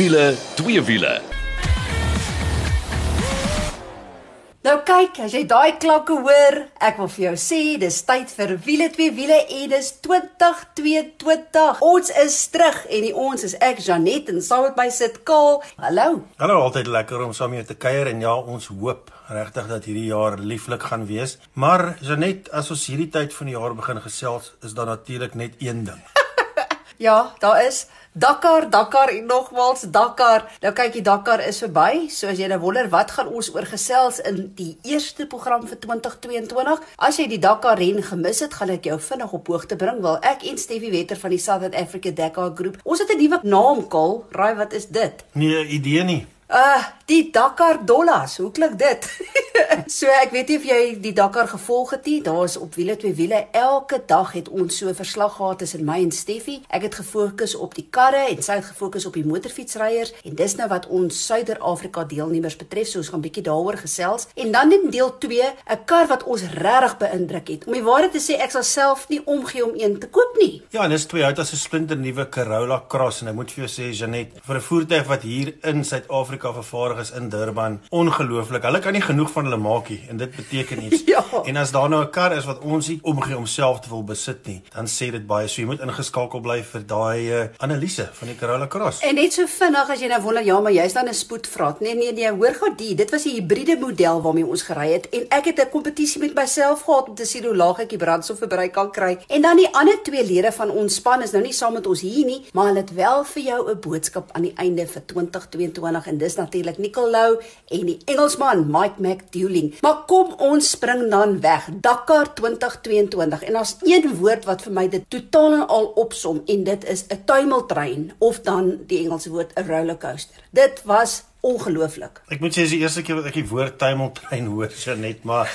Wiele, twee wiele. Nou kyk, as jy daai klanke hoor, ek wil vir jou sê, dis tyd vir wiele twee wiele en dis 2022. Ons is terug en die ons is ek Janet en saam met my sit Kaal. Hallo. Hallo, altyd lekker om saam met jou te kuier en ja, ons hoop regtig dat hierdie jaar lieflik gaan wees. Maar Janet, as ons hierdie tyd van die jaar begin gesels, is daar natuurlik net een ding. Ja, daar is Dakar, Dakar en nogmaals Dakar. Nou kyk die Dakar is verby. So as jy nou wonder wat gaan ons oorgesels in die eerste program vir 2022? As jy die Dakar ren gemis het, gaan ek jou vinnig op hoogte bring. Wel, ek en Steffie Wetter van die Southern Africa Dakar Groep. Ons het 'n nuwe naam, Kol. Raai wat is dit? Nee, idee nie. Uh, die Dakar Dollars. Hoe klink dit? so ek weet nie of jy die Dakar gevolg het nie. Daar's op wiele twee wiele. Elke dag het ons so 'n verslag gehad tussen my en Steffie. Ek het gefokus op die karre en sy het gefokus op die motorfietsryers en dis nou wat ons Suider-Afrika deelnemers betref. So ons gaan bietjie daaroor gesels. En dan in deel 2, 'n kar wat ons regtig beïndruk het. Om die waarheid te sê, ek sal self nie omgee om een te koop nie. Ja, en dis twee uit as 'n splinter nuwe Corolla Cross en ek moet vir jou sê Janet, vir 'n voertuig wat hier in Suid-Afrika Suid-Afrika vervaardig is in Durban. Ongelooflik. Hulle kan nie genoeg van hulle maak nie en dit beteken iets. ja. En as daar nou 'n kar is wat ons nie omgee om self te wil besit nie, dan sê dit baie. So jy moet ingeskakel bly vir daai uh, analise van die Corolla Cross. En net so vinnig as jy nou wonder, ja, maar jy's dan 'n spoedvraat. Nee, nee, nee, hoor gou die. Dit was 'n hibriede model waarmee ons gery het en ek het 'n kompetisie met myself gehad om te sien hoe laag ek die brandstofverbruik kan kry. En dan die ander twee lede van ons span is nou nie saam met ons hier nie, maar hulle het wel vir jou 'n boodskap aan die einde vir 2022 en dis natuurlik Nicolo en die Engelsman Mike McDouling. Maar kom ons spring dan weg. Dakar 2022 en daar's een woord wat vir my dit totaal en al opsom en dit is 'n tuimeltrein of dan die Engelse woord 'n rollercoaster. Dit was ongelooflik. Ek moet sê dis die eerste keer wat ek die woord tuimeltrein hoor, Janet, maar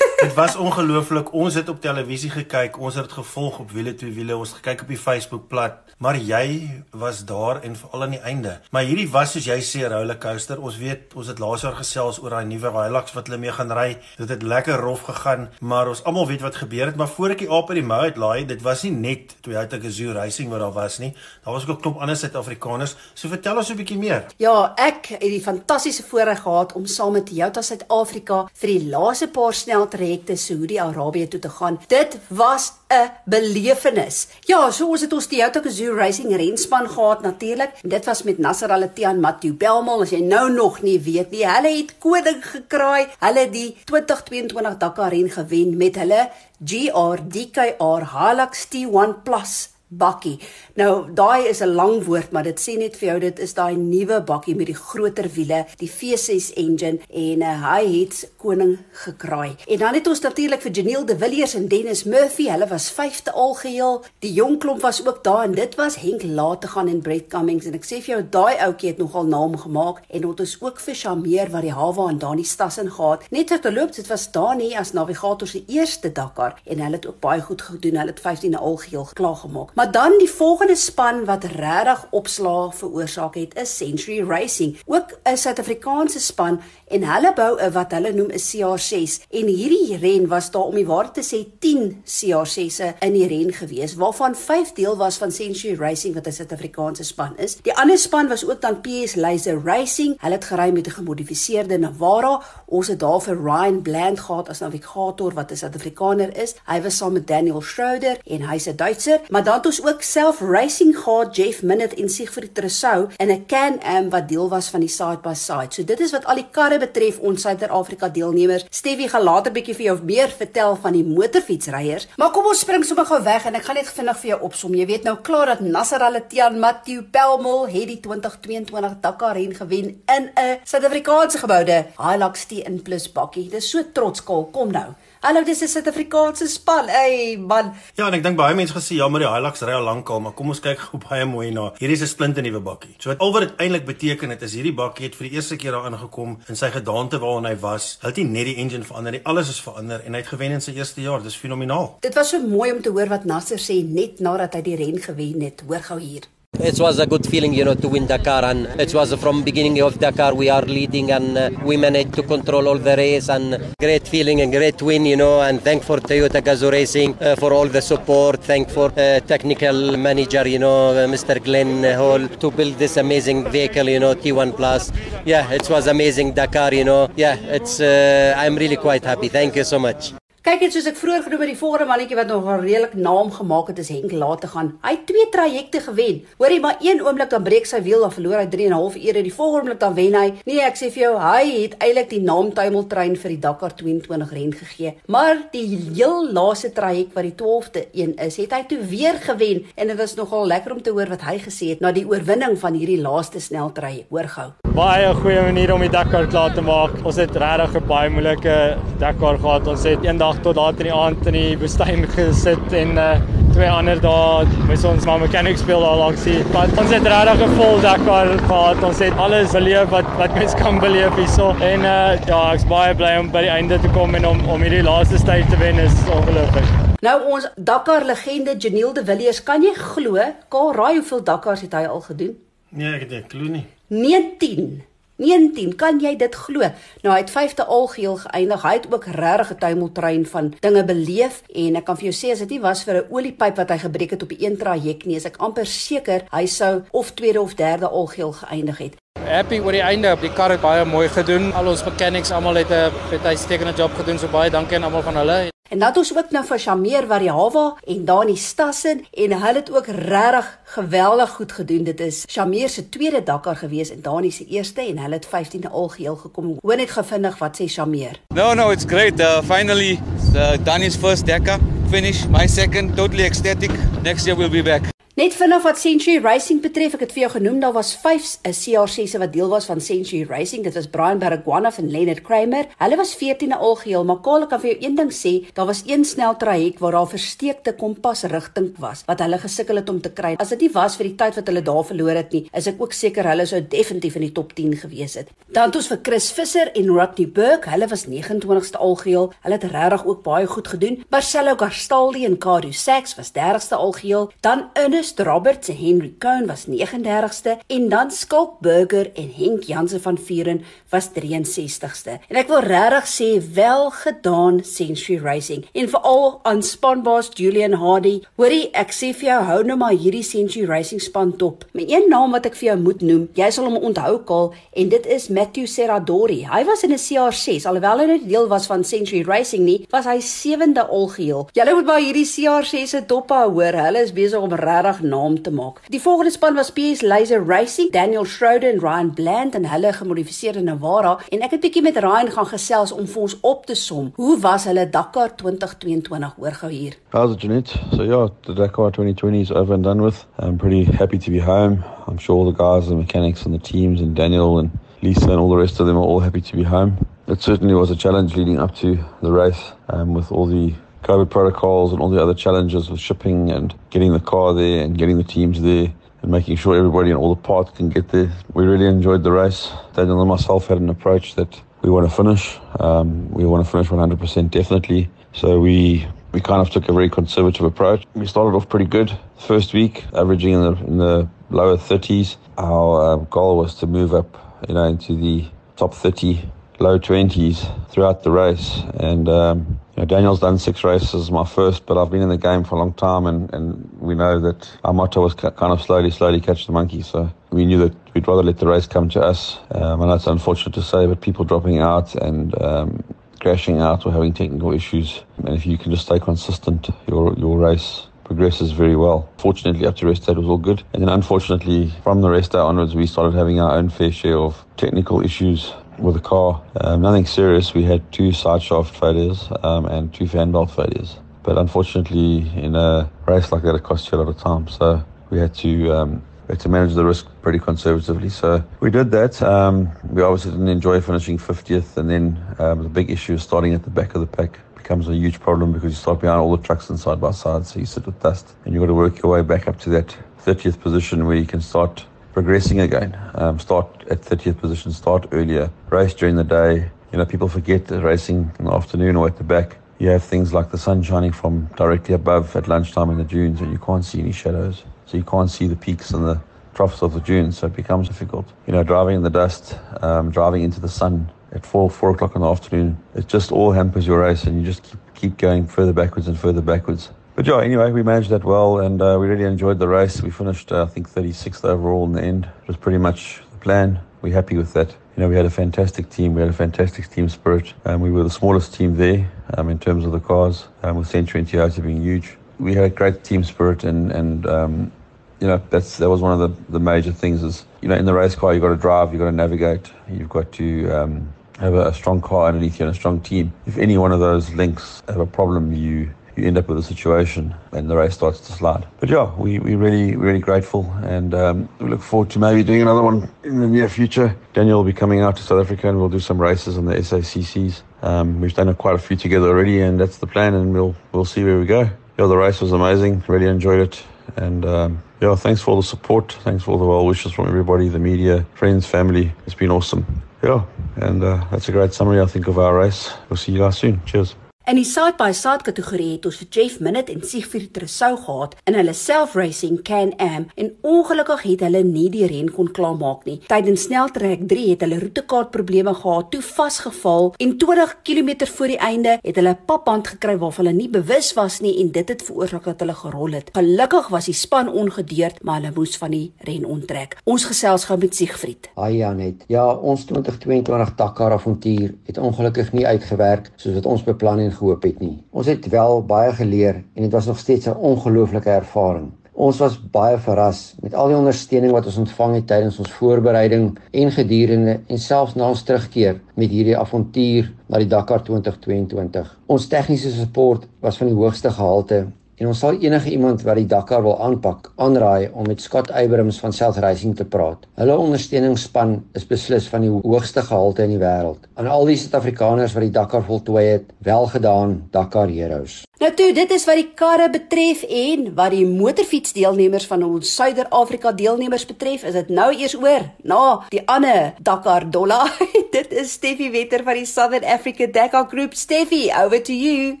dit was ongelooflik. Ons het op televisie gekyk, ons het dit gevolg op wiele twee wiele, ons het gekyk op die Facebookblad, maar jy was daar en veral aan die einde. Maar hierdie was soos jy sê 'n rollercoaster. Ons weet, ons het laas jaar gesels oor daai nuwe Hilux wat hulle mee gaan ry. Dit het lekker rof gegaan, maar ons almal weet wat gebeur het, maar voor ek die aap uit die mou uitlaai, dit was nie net Toyota Gazoo Racing wat daar was nie. Daar was ook 'n klomp ander Suid-Afrikaners. So vertel ons 'n bietjie meer. Ja, ek het die fantastiese voorreg gehad om saam met Toyota Suid-Afrika vir die laaste paar sneltrajecte Saudi-Arabië toe te gaan. Dit was 'n belewenis. Ja, so ons het ons Toyota Gazoo Racing renspan gehad natuurlik. Dit was met Nasser Al-Attiyah en Matthew Belmal, as jy nou nog nie weet nie. Hulle het koning gekraai. Hulle die 2022 Dakar ren gewen met hulle GR DKR Hilux T1 Plus bakkie. Nou daai is 'n lang woord, maar dit sê net vir jou dit is daai nuwe bakkie met die groter wiele, die V6 engine en uh, hy het koning gekraai. En dan het ons natuurlik vir Janiel de Villiers en Dennis Murphy, hulle was vyfde algeheel. Die jong klomp was ook daar en dit was Henk Laat te gaan en Brett Cummings en ek sê vir jou daai ouetjie het nogal naam gemaak en ons is ook vir Shameer wat die Hawa en Dani Stassen gehad. Net ter loop dit was Dani as navigator se eerste Dakar en hulle het ook baie goed gedoen. Hulle het 15de algeheel klaar gemaak. Maar dan die volgende span wat regtig opslaa veroorsaak het, is Century Racing, ook 'n Suid-Afrikaanse span en hulle bou 'n wat hulle noem 'n CR6 en hierdie ren was daar om die waarheid te sê 10 CR6se in die ren gewees waarvan 5 deel was van Century Racing wat 'n Suid-Afrikaanse span is. Die ander span was ook dan PS Laser Racing. Hulle het gery met 'n gemodifiseerde Navara. Ons het daar vir Ryan Bland gehad as navigator wat 'n Suid-Afrikaner is. Hy was saam met Daniel Schroeder en hy's 'n Duitser, maar dan het ons ook self racing gehad Jeff Minute en Siegfried Tressou in 'n Can-Am wat deel was van die side by side. So dit is wat al die karre betref ons Suid-Afrika deelnemers. Stevie gaan later bietjie vir jou meer vertel van die motorfietsryers. Maar kom ons spring sommer gou weg en ek gaan net vinnig vir jou opsom. Jy weet nou klaar dat Nasser Al-Attiyah, Matthew Pelmol het die 2022 Dakar ren gewen in 'n Suid-Afrikaanse geboude Hilux T1 Plus bakkie. Dis so trots kol. Kom nou. Hallo, dis 'n Suid-Afrikaanse span. Ey, man. Ja, en ek dink baie mense gesê ja, maar die Hilux ry al lank al, maar kom ons kyk gou baie mooi na. Hierdie is 'n splinte nuwe bakkie. So wat al wat dit eintlik beteken het is hierdie bakkie het vir die eerste keer daar ingekom in sy gedaante waarin hy was. Hy het nie net die engine verander nie, alles is verander en hy het gewen in sy eerste jaar. Dis fenomenaal. Dit was so mooi om te hoor wat Nasser sê net nadat hy die ren gewen het. Hoor gou hier. It was a good feeling, you know, to win Dakar. And it was from beginning of Dakar we are leading and uh, we managed to control all the race and great feeling and great win, you know. And thank for Toyota Gazoo Racing uh, for all the support. Thank for uh, technical manager, you know, uh, Mr. Glenn Hall to build this amazing vehicle, you know, T1 Plus. Yeah, it was amazing Dakar, you know. Yeah, it's. Uh, I'm really quite happy. Thank you so much. Kyk net soos ek vroeër genoem het, die volgende mannetjie wat nog 'n redelik naam gemaak het, is Henk Laat gaan. Hy het twee trajecte gewen. Hoorie, maar een oomblik dan breek sy wiel of verloor hy 3 en 'n half ure. Die volgende oomblik dan wen hy. Nee, ek sê vir jou, hy het eintlik die naam tuimeltrein vir die Dakar 22 ren gegee. Maar die heel laaste traject wat die 12de een is, het hy toe weer gewen en dit was nogal lekker om te hoor wat hy gesê het na die oorwinning van hierdie laaste sneltraject. Hoor gou. Baie goeie manier om die Dakar klaar te maak. Ons het regtig 'n baie moeilike Dakar gehad. Ons het eendag tot laat in die aand in die woestyn gesit en uh, twee ander dae met ons maar mechanic speel daar langs die pad. Ons het regtig 'n vol Dakar gehad. Ons het alles beleef wat wat mens kan beleef hierso. En uh, ja, ek's baie bly om by die einde te kom en om om hierdie laaste tyd te wen is ongelooflik. Nou ons Dakar legende Janiel de Villiers, kan jy glo? Kaal raai hoeveel Dakars het hy al gedoen? Nee, ek het nie glo nie. 19. 19, kan jy dit glo? Nou hy het 5de algeheel geëindig. Hy het ook regtig 'n tuimeltrein van dinge beleef en ek kan vir jou sê as dit nie was vir 'n oliepyp wat hy gebreek het op die een traject nie, is ek amper seker hy sou of tweede of derde algeheel geëindig het. Happy oor die einde. Die kar het baie mooi gedoen. Al ons mechanics almal het 'n het 'n uitstekende job gedoen. So baie dankie aan almal van hulle. En dan het ons ook nou vir Shameer Variawa en Dani Stassen en hulle het ook regtig geweldig goed gedoen. Dit is Shameer se tweede Dakar gewees en Dani se eerste en hulle het 15de algeheel gekom. Hoor net gevindig wat sê Shameer. No no, it's great. Uh, finally uh, Dani's first Dakar finish. My second totally ecstatic. Next year we'll be back. Net vinnig wat Century Racing betref, ek het vir jou genoem daar was 5 'n CR6 wat deel was van Century Racing. Dit was Brian Baragwana en Leonard Kramer. Hulle was 14de algeheel, maar Karl kan vir jou een ding sê, daar was een snel traject waar daar versteekte kompasrigting was wat hulle gesukkel het om te kry. As dit nie was vir die tyd wat hulle daar verloor het nie, is ek ook seker hulle sou definitief in die top 10 gewees het. Dan het ons vir Chris Visser en Rodney Burke, hulle was 29ste algeheel. Hulle het regtig ook baie goed gedoen. Marcelo Gastaldi en Cadu Sachs was 30ste algeheel. Dan in Ernest Roberts en Henry Cohn was 39ste en dan Skalk Burger en Henk Jansen van Vuren was 63ste. En ek wil regtig sê wel gedaan Century Racing en veral aan spanbaas Julian Hardy. Hoorie, ek sê vir jou hou nou maar hierdie Century Racing span top. My een naam wat ek vir jou moet noem, jy sal hom onthou kaal en dit is Matthew Serradori. Hy was in 'n CR6 alhoewel hy nie deel was van Century Racing nie, was hy sewende algeheel. Julle moet maar hierdie CR6 se dop hou hoor. Hulle is besig om regtig regtig naam te maak. Die volgende span was PS Laser Racing, Daniel Schroeder en Ryan Bland en hulle gemodifiseerde Navara en ek het bietjie met Ryan gaan gesels om vir ons op te som. Hoe was hulle Dakar 2022 hoor gou hier? How's it Janet? So yeah, the Dakar 2020 is over and done with. I'm pretty happy to be home. I'm sure all the guys and mechanics and the teams and Daniel and Lisa and all the rest of them are all happy to be home. It certainly was a challenge leading up to the race um, with all the COVID protocols and all the other challenges with shipping and getting the car there and getting the teams there and making sure everybody and all the parts can get there. We really enjoyed the race. Daniel and myself had an approach that we want to finish. Um, we want to finish 100% definitely. So we we kind of took a very conservative approach. We started off pretty good. First week, averaging in the in the lower 30s. Our um, goal was to move up, you know, into the top 30, low 20s throughout the race. And um, you know, Daniel's done six races, my first, but I've been in the game for a long time, and, and we know that our motto was kind of slowly, slowly catch the monkey. So we knew that we'd rather let the race come to us. Um, and that's unfortunate to say, but people dropping out and um, crashing out or having technical issues. And if you can just stay consistent, your your race progresses very well. Fortunately, up to rest day it was all good. And then unfortunately, from the rest day onwards, we started having our own fair share of technical issues with the car. Um, nothing serious. We had two side shaft failures um, and two fan belt failures. But unfortunately, in a race like that, it costs you a lot of time. So we had to um, we had to manage the risk pretty conservatively. So we did that. Um, we obviously didn't enjoy finishing 50th, and then um, the big issue is starting at the back of the pack becomes a huge problem because you start behind all the trucks and side by side, so you sit with dust, and you've got to work your way back up to that 30th position where you can start progressing again. Um, start at 30th position, start earlier, race during the day. You know, people forget that racing in the afternoon or at the back. You have things like the sun shining from directly above at lunchtime in the dunes, and you can't see any shadows. So you can't see the peaks and the troughs of the dunes, so it becomes difficult. You know, driving in the dust, um, driving into the sun at four, four o'clock in the afternoon, it just all hampers your race, and you just keep, keep going further backwards and further backwards. But yeah, anyway, we managed that well, and uh, we really enjoyed the race. We finished, uh, I think, 36th overall in the end. It was pretty much the plan. We're happy with that. You know, we had a fantastic team. We had a fantastic team spirit. Um, we were the smallest team there um, in terms of the cars, um, with Century and Toyota being huge. We had a great team spirit, and and um, you know that's that was one of the, the major things. Is you know in the race car you've got to drive, you've got to navigate, you've got to um, have a, a strong car underneath you and a strong team. If any one of those links have a problem, you you end up with a situation and the race starts to slide. But yeah, we, we're really, really grateful and um, we look forward to maybe doing another one in the near future. Daniel will be coming out to South Africa and we'll do some races on the SACCs. Um, we've done quite a few together already and that's the plan and we'll, we'll see where we go. Yeah, the race was amazing. Really enjoyed it. And um, yeah, thanks for all the support. Thanks for all the well wishes from everybody, the media, friends, family. It's been awesome. Yeah, and uh, that's a great summary, I think, of our race. We'll see you guys soon. Cheers. In die side by side kategorie het ons vir Jeff Minute en Siegfried Tressou gehad in hulle self-racing Can-Am en ongelukkig het hulle nie die ren kon klaarmaak nie. Tydens sneltrek 3 het hulle roetekaart probleme gehad, toe vasgeval en 20 km voor die einde het hulle 'n papband gekry waarvan hulle nie bewus was nie en dit het veroorsaak dat hulle gerol het. Gelukkig was die span ongedeerd, maar hulle moes van die ren onttrek. Ons gesels gou met Siegfried. Haai Janet. Ja, ons 2022 Dakar avontuur het ongelukkig nie uitgewerk soos wat ons beplan het gehoop het nie. Ons het wel baie geleer en dit was nog steeds 'n ongelooflike ervaring. Ons was baie verras met al die ondersteuning wat ons ontvang het tydens ons voorbereiding en gedurende en selfs na ons terugkeer met hierdie avontuur na die Dakar 2022. Ons tegniese support was van die hoogste gehalte en ons sal enige iemand wat die Dakar wil aanpak aanraai om met Scott Abrams van South Racing te praat. Hulle ondersteuningsspan is beslis van die hoogste gehalte in die wêreld. Aan al die Suid-Afrikaners wat die Dakar voltooi het, welgedaan Dakar Heroes. Nou toe, dit is wat die karre betref en wat die motorfietsdeelnemers van ons Suider-Afrika deelnemers betref, is dit nou eers oor na die ander Dakar Dolla. dit is Steffi Wetter van die Southern Africa Dakar Group. Steffi, over to you.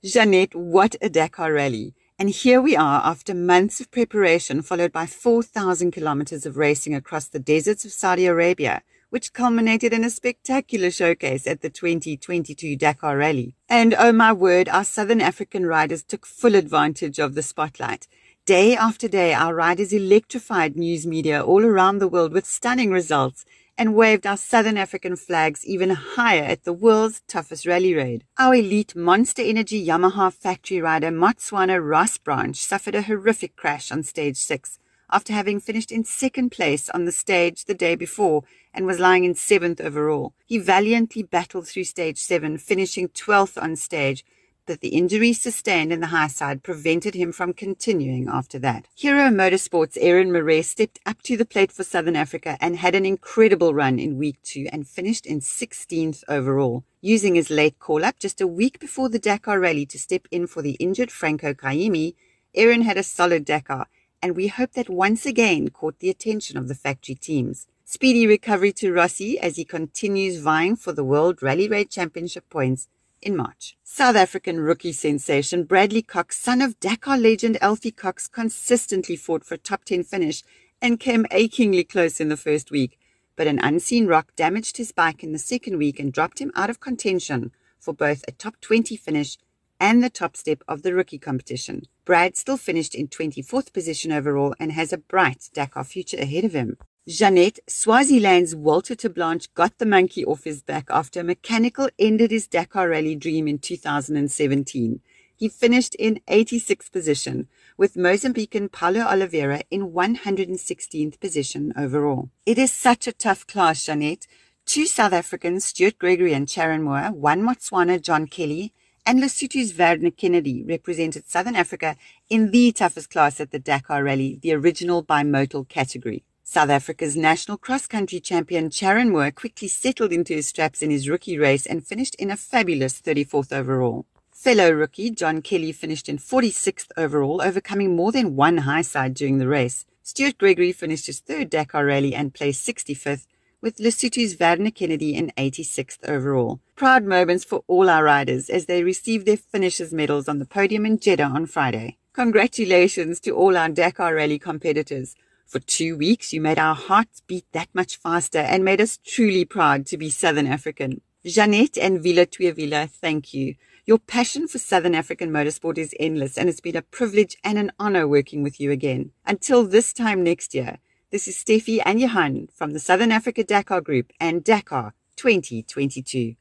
Janet, what a Dakar rally. And here we are after months of preparation, followed by 4,000 kilometers of racing across the deserts of Saudi Arabia, which culminated in a spectacular showcase at the 2022 Dakar Rally. And oh my word, our Southern African riders took full advantage of the spotlight. Day after day, our riders electrified news media all around the world with stunning results and waved our Southern African flags even higher at the world's toughest rally raid. Our elite Monster Energy Yamaha factory rider Motswana Ross Branch suffered a horrific crash on stage 6 after having finished in second place on the stage the day before and was lying in seventh overall. He valiantly battled through stage 7, finishing 12th on stage that the injuries sustained in the high side prevented him from continuing after that. Hero Motorsports' Aaron Murray stepped up to the plate for Southern Africa and had an incredible run in week two and finished in 16th overall, using his late call-up just a week before the Dakar rally to step in for the injured Franco Kaimi. Aaron had a solid Dakar, and we hope that once again caught the attention of the factory teams. Speedy recovery to Rossi as he continues vying for the World Rally Raid Championship points in March. South African rookie sensation Bradley Cox, son of Dakar legend Alfie Cox, consistently fought for a top 10 finish and came achingly close in the first week. But an unseen rock damaged his bike in the second week and dropped him out of contention for both a top 20 finish and the top step of the rookie competition. Brad still finished in 24th position overall and has a bright Dakar future ahead of him. Jeanette, Swaziland's Walter Blanche got the monkey off his back after mechanical ended his Dakar rally dream in 2017. He finished in 86th position, with Mozambican Paulo Oliveira in 116th position overall. It is such a tough class, Jeanette. Two South Africans, Stuart Gregory and Sharon Moore, one Motswana, John Kelly, and Lesotho's Verne Kennedy represented Southern Africa in the toughest class at the Dakar Rally, the original bimodal category. South Africa's national cross-country champion Charon Moore quickly settled into his straps in his rookie race and finished in a fabulous 34th overall. Fellow rookie John Kelly finished in 46th overall, overcoming more than one high side during the race. Stuart Gregory finished his third Dakar rally and placed 65th, with Lesotho's Verne Kennedy in 86th overall. Proud moments for all our riders as they received their finishers medals on the podium in Jeddah on Friday. Congratulations to all our Dakar rally competitors For two weeks, you made our hearts beat that much faster and made us truly proud to be Southern African. Jeanette and Vila Tuivila, thank you. Your passion for Southern African motorsport is endless, and it's been a privilege and an honor working with you again. Until this time next year, this is Steffi and Johan from the Southern Africa Dakar Group and Dakar 2022.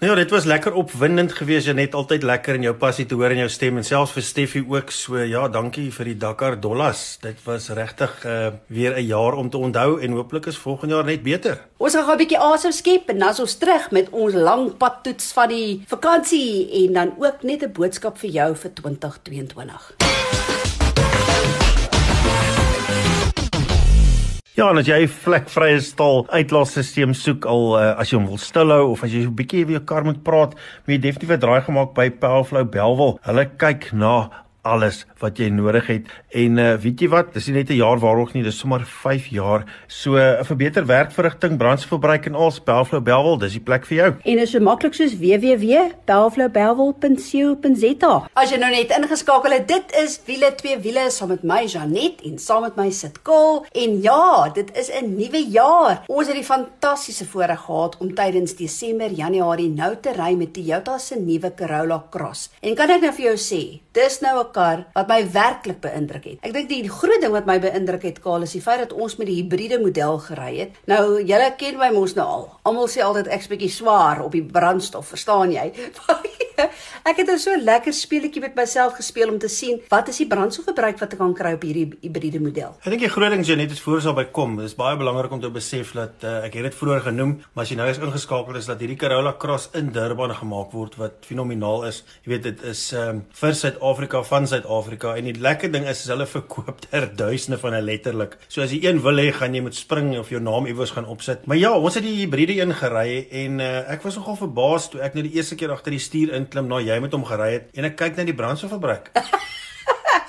Ja, dit was lekker opwindend geweest, Janet, altyd lekker in jou passie te hoor in jou stem en selfs vir Steffie ook. So ja, dankie vir die Dakar dollars. Dit was regtig uh, weer 'n jaar om te onthou en hooplik is volgende jaar net beter. Ons gaan 'n bietjie asem skep en dan ons terug met ons lang pad toets van die vakansie en dan ook net 'n boodskap vir jou vir 2022. Ja, en as jy 'n vlekvrye stal uitlaatstelsel soek al uh, as jy hom wil stilhou of as jy so 'n bietjie weer jou kar moet praat, moet jy definitief 'n draai gemaak by Powerflow Belwel. Hulle kyk na alles wat jy nodig het. En uh, weet jy wat, dis nie net 'n jaar waarog nie, dis sommer 5 jaar. So 'n uh, vir beter werkverrigting, brandstofverbruik en al Spelflow Belwel, dis die plek vir jou. En is so maklik soos www.belflowbelwel.co.za. As jy nou net ingeskakel het, dit is wiele twee wiele saam met my Janet en saam met my Sit Kaal. En ja, dit is 'n nuwe jaar. Ons het die fantastiese voorreg gehad om tydens Desember, Januarie nou te ry met Toyota se nuwe Corolla Cross. En kan ek nou vir jou sê, dis nou 'n kar wat my werklik beïndruk het. Ek dink die groot ding wat my beïndruk het, Kaal, is die feit dat ons met die hibriede model gery het. Nou, julle ken my mos nou al. Almal sê altyd ek's bietjie swaar op die brandstof, verstaan jy? ek het 'n so lekker speletjie met myself gespeel om te sien wat is die brandstofverbruik wat ek kan kry op hierdie hibriede model. Ek dink die groot ding is voor ons al by kom. Dit is baie belangrik om te besef dat uh, ek het dit vroeër genoem, maar as jy nou eens ingeskakel is dat hierdie Corolla Cross in Durban gemaak word wat fenomenaal is. Jy weet dit is um, vir Suid-Afrika van Suid-Afrika en die lekker ding is, is hulle verkoop ter duisende van hulle letterlik. So as jy een wil hê, gaan jy moet spring of jou naam iewers gaan opsit. Maar ja, ons het die hibriede een gery en uh, ek was nogal verbaas toe ek nou die eerste keer agter die stuur inklim na jy met hom gery het en ek kyk net die brandstofverbruik.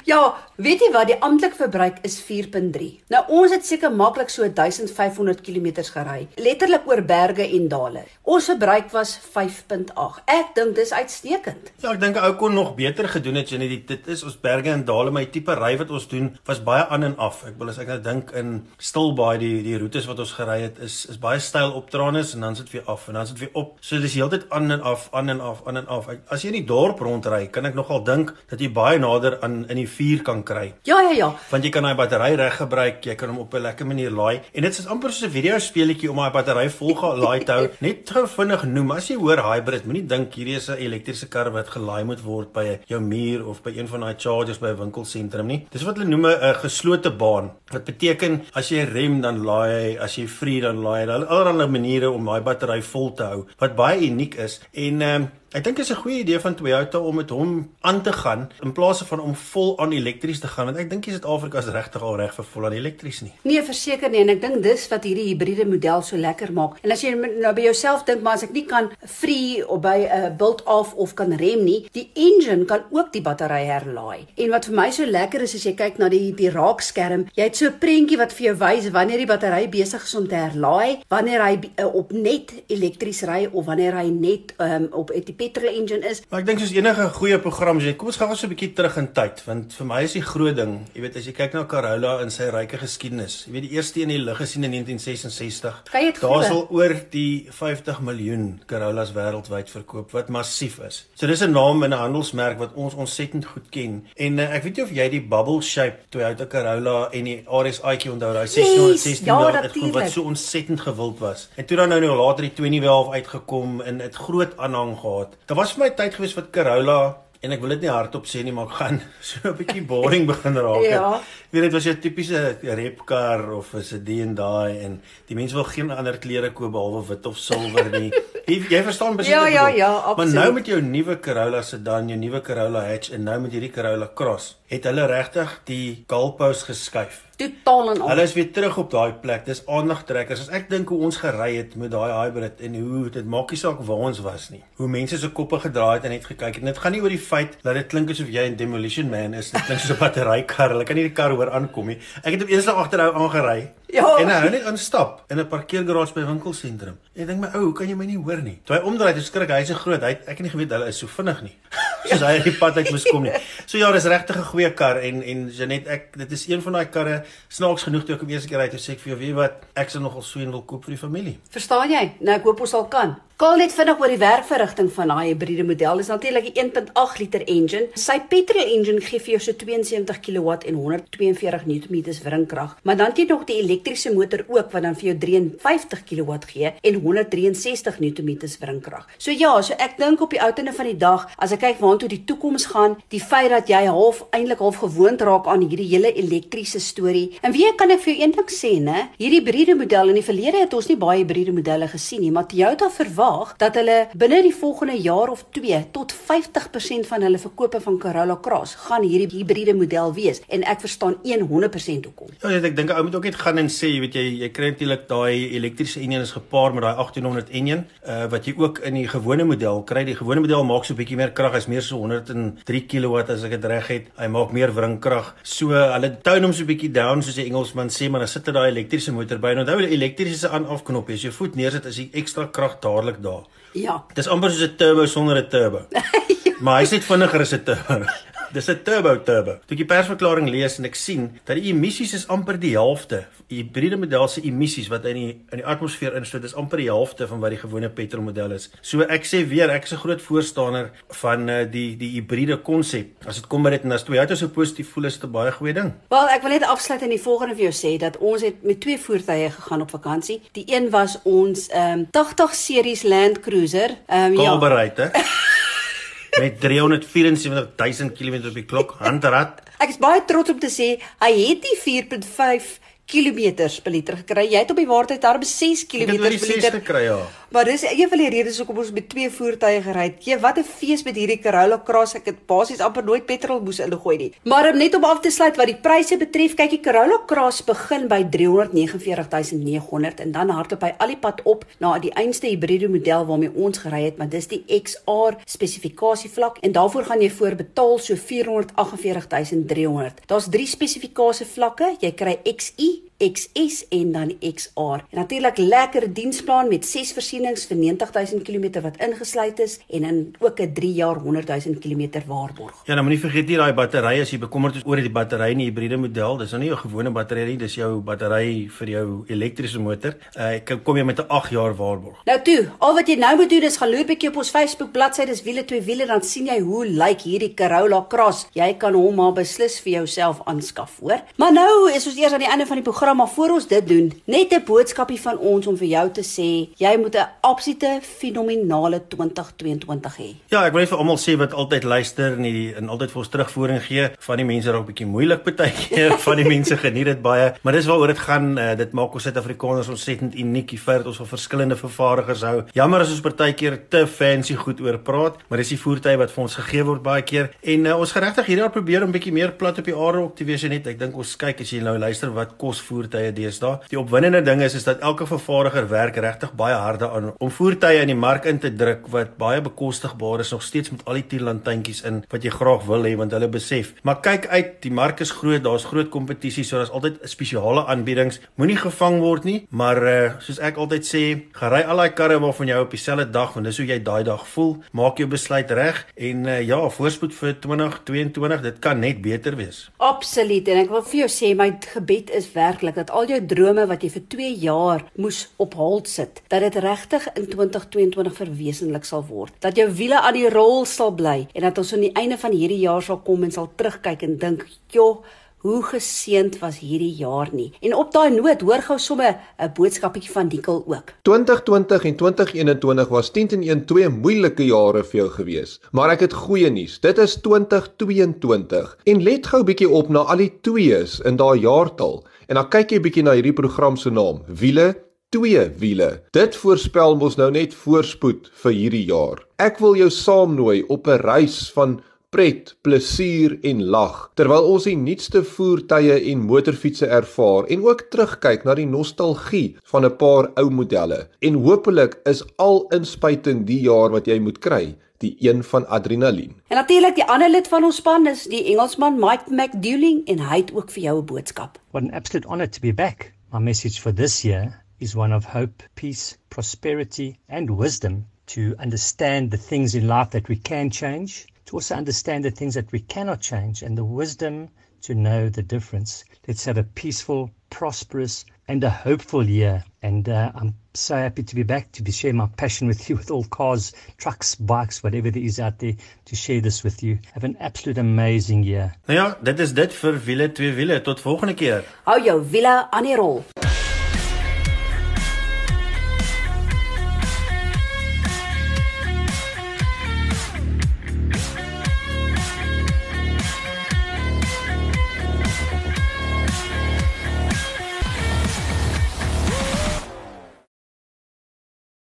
Ja, weet jy wat die amptelike verbruik is 4.3. Nou ons het seker maklik so 1500 km gery, letterlik oor berge en dale. Ons verbruik was 5.8. Ek dink dis uitstekend. Ja, ek dink ou kon nog beter gedoen het, jy net dit is ons berge en dale, maar die tipe ry wat ons doen was baie aan en af. Ek wil as ek nou dink in Stilbaai die die roetes wat ons gery het is is baie styl opdraandes en dan sit weer af en dan sit weer op. So dis heeltyd aan en af, aan en af, aan en af. As jy in die dorp rondry, kan ek nogal dink dat jy baie nader aan in die vuur kan kry. Ja, ja, ja. Want jy kan daai battery reg gebruik, jy kan hom op 'n lekker manier laai en dit is amper soos 'n video speletjie om daai battery vol gelaai te hou. Net gou vinnig noem, as jy hoor hybrid, moenie dink hierdie is 'n elektriese kar wat gelaai moet word by jou muur of by een van daai chargers by 'n winkelsentrum nie. Dis wat hulle noem 'n geslote baan. Wat beteken as jy rem dan laai hy, as jy vrie dan laai hy. Hulle allerlei maniere om daai battery vol te hou wat baie uniek is en ehm um, Ek dink dit is 'n goeie idee van Toyota om met hom aan te gaan in plaas van om vol aan elektries te gaan want ek dink Suid-Afrika is regtig al reg vir vol aan elektries nie. Nee, verseker nie en ek dink dis wat hierdie hibriede model so lekker maak. En as jy nou by jouself dink maar as ek nie kan free of by 'n uh, build off of kan rem nie, die engine kan ook die battery herlaai. En wat vir my so lekker is as jy kyk na die die raakskerm, jy het so 'n prentjie wat vir jou wys wanneer die battery besig is om te herlaai, wanneer hy uh, op net elektries ry of wanneer hy net um, op die petrol engine is. Maar ek dink soos enige goeie program sê, kom ons gaan gou so 'n bietjie terug in tyd, want vir my is die groot ding, jy weet as jy kyk na Corolla in sy ryke geskiedenis. Jy weet die eerste een in die lug gesien in 1966. Daar sal oor die 50 miljoen Corollas wêreldwyd verkoop wat massief is. So dis 'n naam en 'n handelsmerk wat ons ontsettend goed ken. En uh, ek weet nie of jy die bubble shape Toyota Corolla en die RSI onthou, daai 616 yes, ja, wat so ontsettend gewild was. En toe dan nou nou later die 2012 uitgekom en dit groot aanhang gehad. Daar was vir my tyd gewees wat Corolla en ek wil dit nie hardop sê nie maar ek gaan so 'n bietjie boring begin raak. ja. Weet dit was 'n tipiese repkar of 'n sedan daai en die mense wil geen ander klere koop behalwe wit of silwer nie. Jy, jy verstaan beslis. Ja ja ja, absoluut. Maar nou met jou nuwe Corolla sedan, jou nuwe Corolla hatch en nou met hierdie Corolla Cross, het hulle regtig die goalpost geskuif totaal en al. Hulle is weer terug op daai plek. Dis aandagtrekkers. As ek dink hoe ons gery het met daai hybrid en hoe dit maak nie saak waar ons was nie. Hoe mense se koppe gedraai het en net gekyk het. En dit gaan nie oor die feit dat dit klink asof jy 'n demolition man is. Dit klink soos 'n batterykar. Hulle kan nie die kar hoor aankom nie. Ek het op eendag agterhou aangery. Ja. En hy net instap in 'n parkeergarage by winkelsentrum. Ek dink my ou, hoe kan jy my nie hoor nie? Toe hy omdraai, toe skrik hy, hy's so groot. Hy ek het nie geweet hulle is so vinnig nie. soos hy die pad uit moes kom nie. So ja, dis regtig 'n goeie kar en en Janet, ek dit is een van daai karre snaaks genoeg toe ek eers keer ry toe sê ek vir jou, weet wat, ek sal nogal wil koop vir die familie. Verstaan jy? Nou ek hoop ons sal kan. Kaal net vinnig oor die werkverrigting van daai hibriede model. Dis natuurlik 'n 1.8 liter engine. Sy petrol engine gee vir jou so 72 kW en 142 Nm wringkrag. Maar dan het jy nog die elektriese motor ook wat dan vir jou 53 kW gee en 163 Nm wringkrag. So ja, so ek dink op die ou tende van die dag, as ek kyk waartoe die toekoms gaan, die feit dat jy half eintlik half gewoond raak aan hierdie hele elektriese storie. En wie kan ek vir jou een ding sê, né? Hierdie hibriede model in die verlede het ons nie baie hibriede modelle gesien nie, maar Toyota verwag dat hulle binne die volgende jaar of 2 tot 50% van hulle verkope van Corolla Cross gaan hierdie hibriede model wees en ek verstaan 100% hoekom. Ja, ek dink ou moet ook net gaan en sê, weet jy, jy kry natuurlik daai elektriese enjin is gepaard met daai 1800 enjin, uh wat jy ook in die gewone model kry. Die gewone model maak so 'n bietjie meer krag, hy's meer so 103 kW as ek dit reg het. Hy maak meer wringkrag. So hulle tone hom so 'n bietjie down soos die Engelsman sê, maar dan sit hy daai elektriese motor by. En onthou, die elektriese aan-af knop, as jy voet neersit, is die ekstra krag dadelik daar. Ja. Dis amper soos 'n turbo sonder 'n turbo. ja. Maar hy's net vinniger as 'n turbo. Dis 'n turbo turbo. Toe ek die persverklaring lees en ek sien dat die emissies is amper die helfte. Die hybride model se emissies wat in die in die atmosfeer insluit is amper die helfte van wat die gewone petrol model is. So ek sê weer, ek is 'n groot voorstander van uh, die die hybride konsep. As dit kom by dit en as Toyota so positief voel is dit 'n baie goeie ding. Wel, ek wil net afsluit en die volgende vir jou sê dat ons het met twee voertuie gegaan op vakansie. Die een was ons ehm um, 80 series Land Cruiser. Ehm um, ja. Bereid, hè? met 374000 km op die klok handrat. Ek is baie trots om te sê hy het die 4.5 kilometers per liter gekry. Jy het op die waarheid daar 6 km per liter gekry ja. Maar dis een van die redes hoekom ons met twee voertuie gery het. Jy wat 'n fees met hierdie Corolla Cross. Ek het basies amper nooit petrol moes ingooi nie. Maar om net om af te sluit wat die pryse betref, kyk die Corolla Cross begin by 349900 en dan hardloop hy al die pad op na die einste hibriede model waarmee ons gery het, maar dis die XR spesifikasie vlak en daarvoor gaan jy voorbetaal so 448300. Daar's drie spesifikasie vlakke. Jy kry XI XS en dan XR. En natuurlik lekker diensplan met 6 versienings vir 90000 km wat ingesluit is en in ook 'n 3 jaar 100000 km waarborg. Ja, nou moenie vergeet hier daai battery as jy bekommerd is oor die battery in die hibriede model. Dis nou nie 'n gewone battery nie, dis jou battery vir jou elektriese motor. Uh, ek kom jy met 'n 8 jaar waarborg. Nou toe, al wat jy nou moet doen is gaan loer bietjie op ons Facebook bladsy, dis wiele twee wiele dan sien jy hoe lyk like hierdie Corolla Cross. Jy kan hom maar beslis vir jouself aanskaf, hoor. Maar nou is ons eers aan die einde van die program maar voor ons dit doen, net 'n boodskapie van ons om vir jou te sê, jy moet 'n absolute fenominale 2022 hê. Ja, ek wil net vir almal sê wat altyd luister en die, en altyd vir ons terugvoering gee, van die mense raak bietjie moeilik partykeer, van die mense geniet dit baie, maar dis waaroor dit gaan, uh, dit maak ons Suid-Afrikaners ontsettend uniek, die feit dat ons van verskillende vervaardigers hou. Jammer as ons partykeer te fancy goed oor praat, maar dis die voertuie wat vir ons gegee word baie keer en uh, ons geregtig hierdie jaar probeer om bietjie meer plat op die aarde op te wees net. Ek dink ons kyk as jy nou luister wat kos voer voertuie deesdae. Die opwindende ding is is dat elke vervaardiger werk regtig baie harde aan om voertuie in die mark in te druk wat baie bekostigbaar is nog steeds met al die tierlantjies in wat jy graag wil hê want hulle besef. Maar kyk uit, die mark is groot, daar's groot kompetisie, so daar's altyd spesiale aanbiedings. Moenie gevang word nie, maar uh, soos ek altyd sê, gery al daai karre waarvan jy op dieselfde dag, want dis hoe jy daai dag voel, maak jou besluit reg en uh, ja, voorspoed vir 2022, dit kan net beter wees. Absoluut en ek wil vir jou sê my gebed is werklik dat al jou drome wat jy vir 2 jaar moes op hold sit, dat dit regtig in 2022 verwesenlik sal word. Dat jou wiele aan die rol sal bly en dat ons aan die einde van hierdie jaar sal kom en sal terugkyk en dink, "Joh, hoe geseënd was hierdie jaar nie." En op daai noot hoor gou sommer 'n boodskapietjie van Dikkel ook. 2020 en 2021 was 10 en 1 twee moeilike jare vir jou gewees, maar ek het goeie nuus. Dit is 2022 en let gou bietjie op na al die twees in daai jaartal. En dan kyk jy bietjie na hierdie program se naam, wiele, twee wiele. Dit voorspel mos nou net voorspoed vir hierdie jaar. Ek wil jou saamnooi op 'n reis van pret, plesier en lag terwyl ons die nuutste voertuie en motorfietsse ervaar en ook terugkyk na die nostalgie van 'n paar ou modelle. En hopelik is al inspuiting die jaar wat jy moet kry die een van adrenalien. En natuurlik die ander lid van ons span is die Engelsman Mike McDouling en hy het ook vir jou 'n boodskap. What an absolute honor to be back. My message for this year is one of hope, peace, prosperity and wisdom to understand the things in life that we can change to also understand the things that we cannot change and the wisdom to know the difference. Let's have a peaceful, prosperous, and a hopeful year. And uh, I'm so happy to be back to be share my passion with you with all cars, trucks, bikes, whatever there is out there to share this with you. Have an absolute amazing year. Nou ja, dit is dit vir wiele twee wiele tot volgende keer. Hou jou wiele aan die rol.